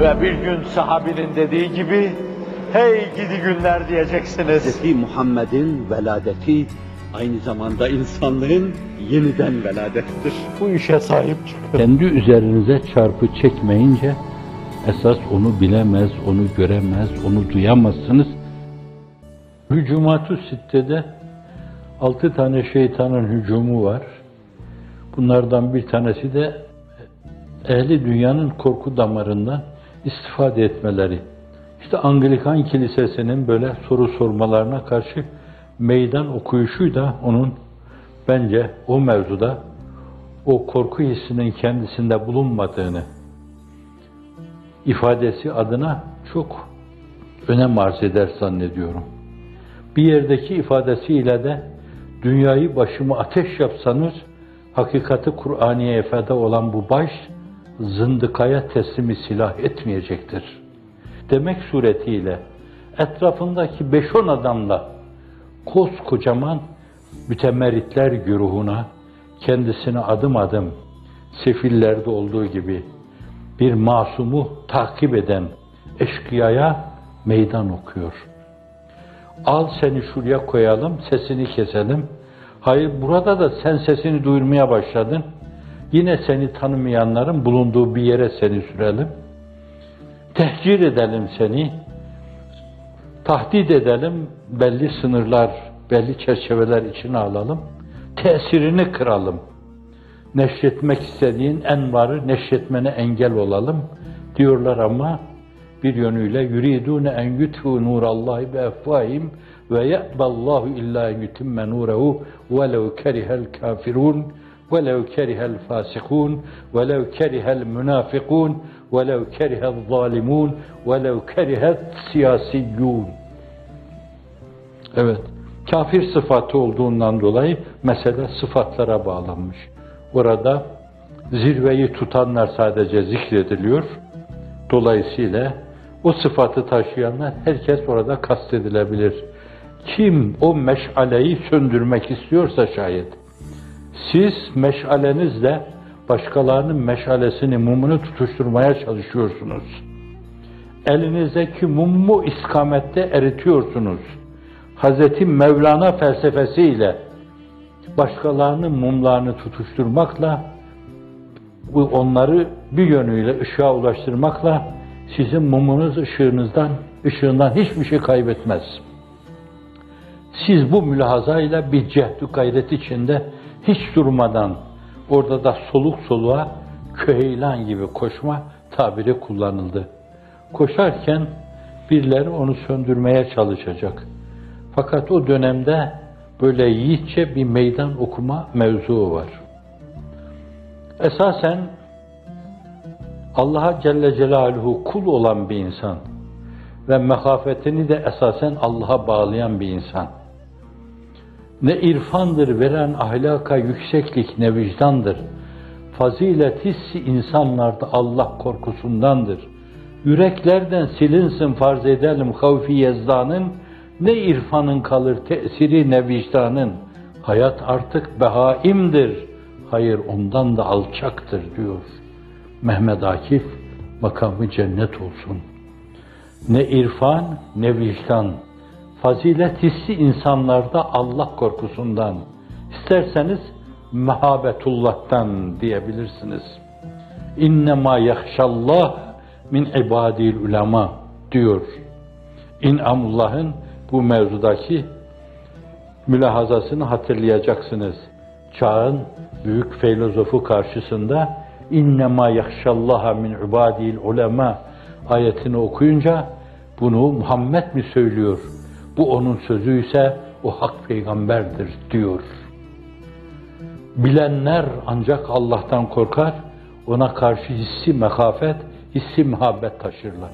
Ve bir gün sahabinin dediği gibi, hey gidi günler diyeceksiniz. Hz. Muhammed'in veladeti aynı zamanda insanlığın yeniden veladettir. Bu işe sahip çıkın. Kendi üzerinize çarpı çekmeyince esas onu bilemez, onu göremez, onu duyamazsınız. Hücumatü Sitte'de altı tane şeytanın hücumu var. Bunlardan bir tanesi de ehli dünyanın korku damarından istifade etmeleri. İşte Anglikan Kilisesi'nin böyle soru sormalarına karşı meydan okuyuşu da onun bence o mevzuda o korku hissinin kendisinde bulunmadığını ifadesi adına çok önem arz eder zannediyorum. Bir yerdeki ifadesiyle de dünyayı başıma ateş yapsanız hakikati Kur'aniye ifade olan bu baş zındıkaya teslimi silah etmeyecektir. Demek suretiyle etrafındaki 5-10 adamla koskocaman mütemerritler güruhuna kendisine adım adım sefillerde olduğu gibi bir masumu takip eden eşkıyaya meydan okuyor. Al seni şuraya koyalım, sesini keselim. Hayır burada da sen sesini duyurmaya başladın. Yine seni tanımayanların bulunduğu bir yere seni sürelim. Tehcir edelim seni. Tahdit edelim, belli sınırlar, belli çerçeveler içine alalım. Tesirini kıralım. Neşretmek istediğin envarı neşretmene engel olalım diyorlar ama bir yönüyle yuridune en yutfu nurallahi bi efvahim ve ye'ballahu illa en yutimme nurehu velev kerihel kafirun velev kerihel fasikun velev kerihel münafikun velev kerihel zalimun velev kerihet siyasiyyun Evet. Kafir sıfatı olduğundan dolayı mesele sıfatlara bağlanmış. Orada zirveyi tutanlar sadece zikrediliyor. Dolayısıyla o sıfatı taşıyanlar herkes orada kastedilebilir. Kim o meşaleyi söndürmek istiyorsa şayet, siz meşalenizle başkalarının meşalesini, mumunu tutuşturmaya çalışıyorsunuz. Elinizdeki mumu iskamette eritiyorsunuz. Hazreti Mevlana felsefesiyle başkalarının mumlarını tutuşturmakla bu onları bir yönüyle ışığa ulaştırmakla sizin mumunuz ışığınızdan ışığından hiçbir şey kaybetmez. Siz bu mülahazayla bir cehdü gayret içinde hiç durmadan orada da soluk soluğa köylan gibi koşma tabiri kullanıldı. Koşarken birileri onu söndürmeye çalışacak. Fakat o dönemde böyle yiğitçe bir meydan okuma mevzuu var. Esasen Allah'a Celle Celaluhu kul olan bir insan ve mehafetini de esasen Allah'a bağlayan bir insan. Ne irfandır veren ahlaka yükseklik ne vicdandır. Fazilet hissi insanlarda Allah korkusundandır. Yüreklerden silinsin farz edelim havfi yezdanın, ne irfanın kalır tesiri ne vicdanın. Hayat artık behaimdir. Hayır ondan da alçaktır diyor. Mehmet Akif makamı cennet olsun. Ne irfan ne vicdan. Fazilet hissi insanlarda Allah korkusundan. İsterseniz mehabetullah'tan diyebilirsiniz. İnnemâ yahşallah min ibadil ulema diyor. İn'amullah'ın bu mevzudaki mülahazasını hatırlayacaksınız. Çağın büyük filozofu karşısında innema yahşallaha min ibadil ulema ayetini okuyunca bunu Muhammed mi söylüyor? Bu onun sözü ise o hak peygamberdir diyor. Bilenler ancak Allah'tan korkar, ona karşı hissi mekafet, hissi muhabbet taşırlar.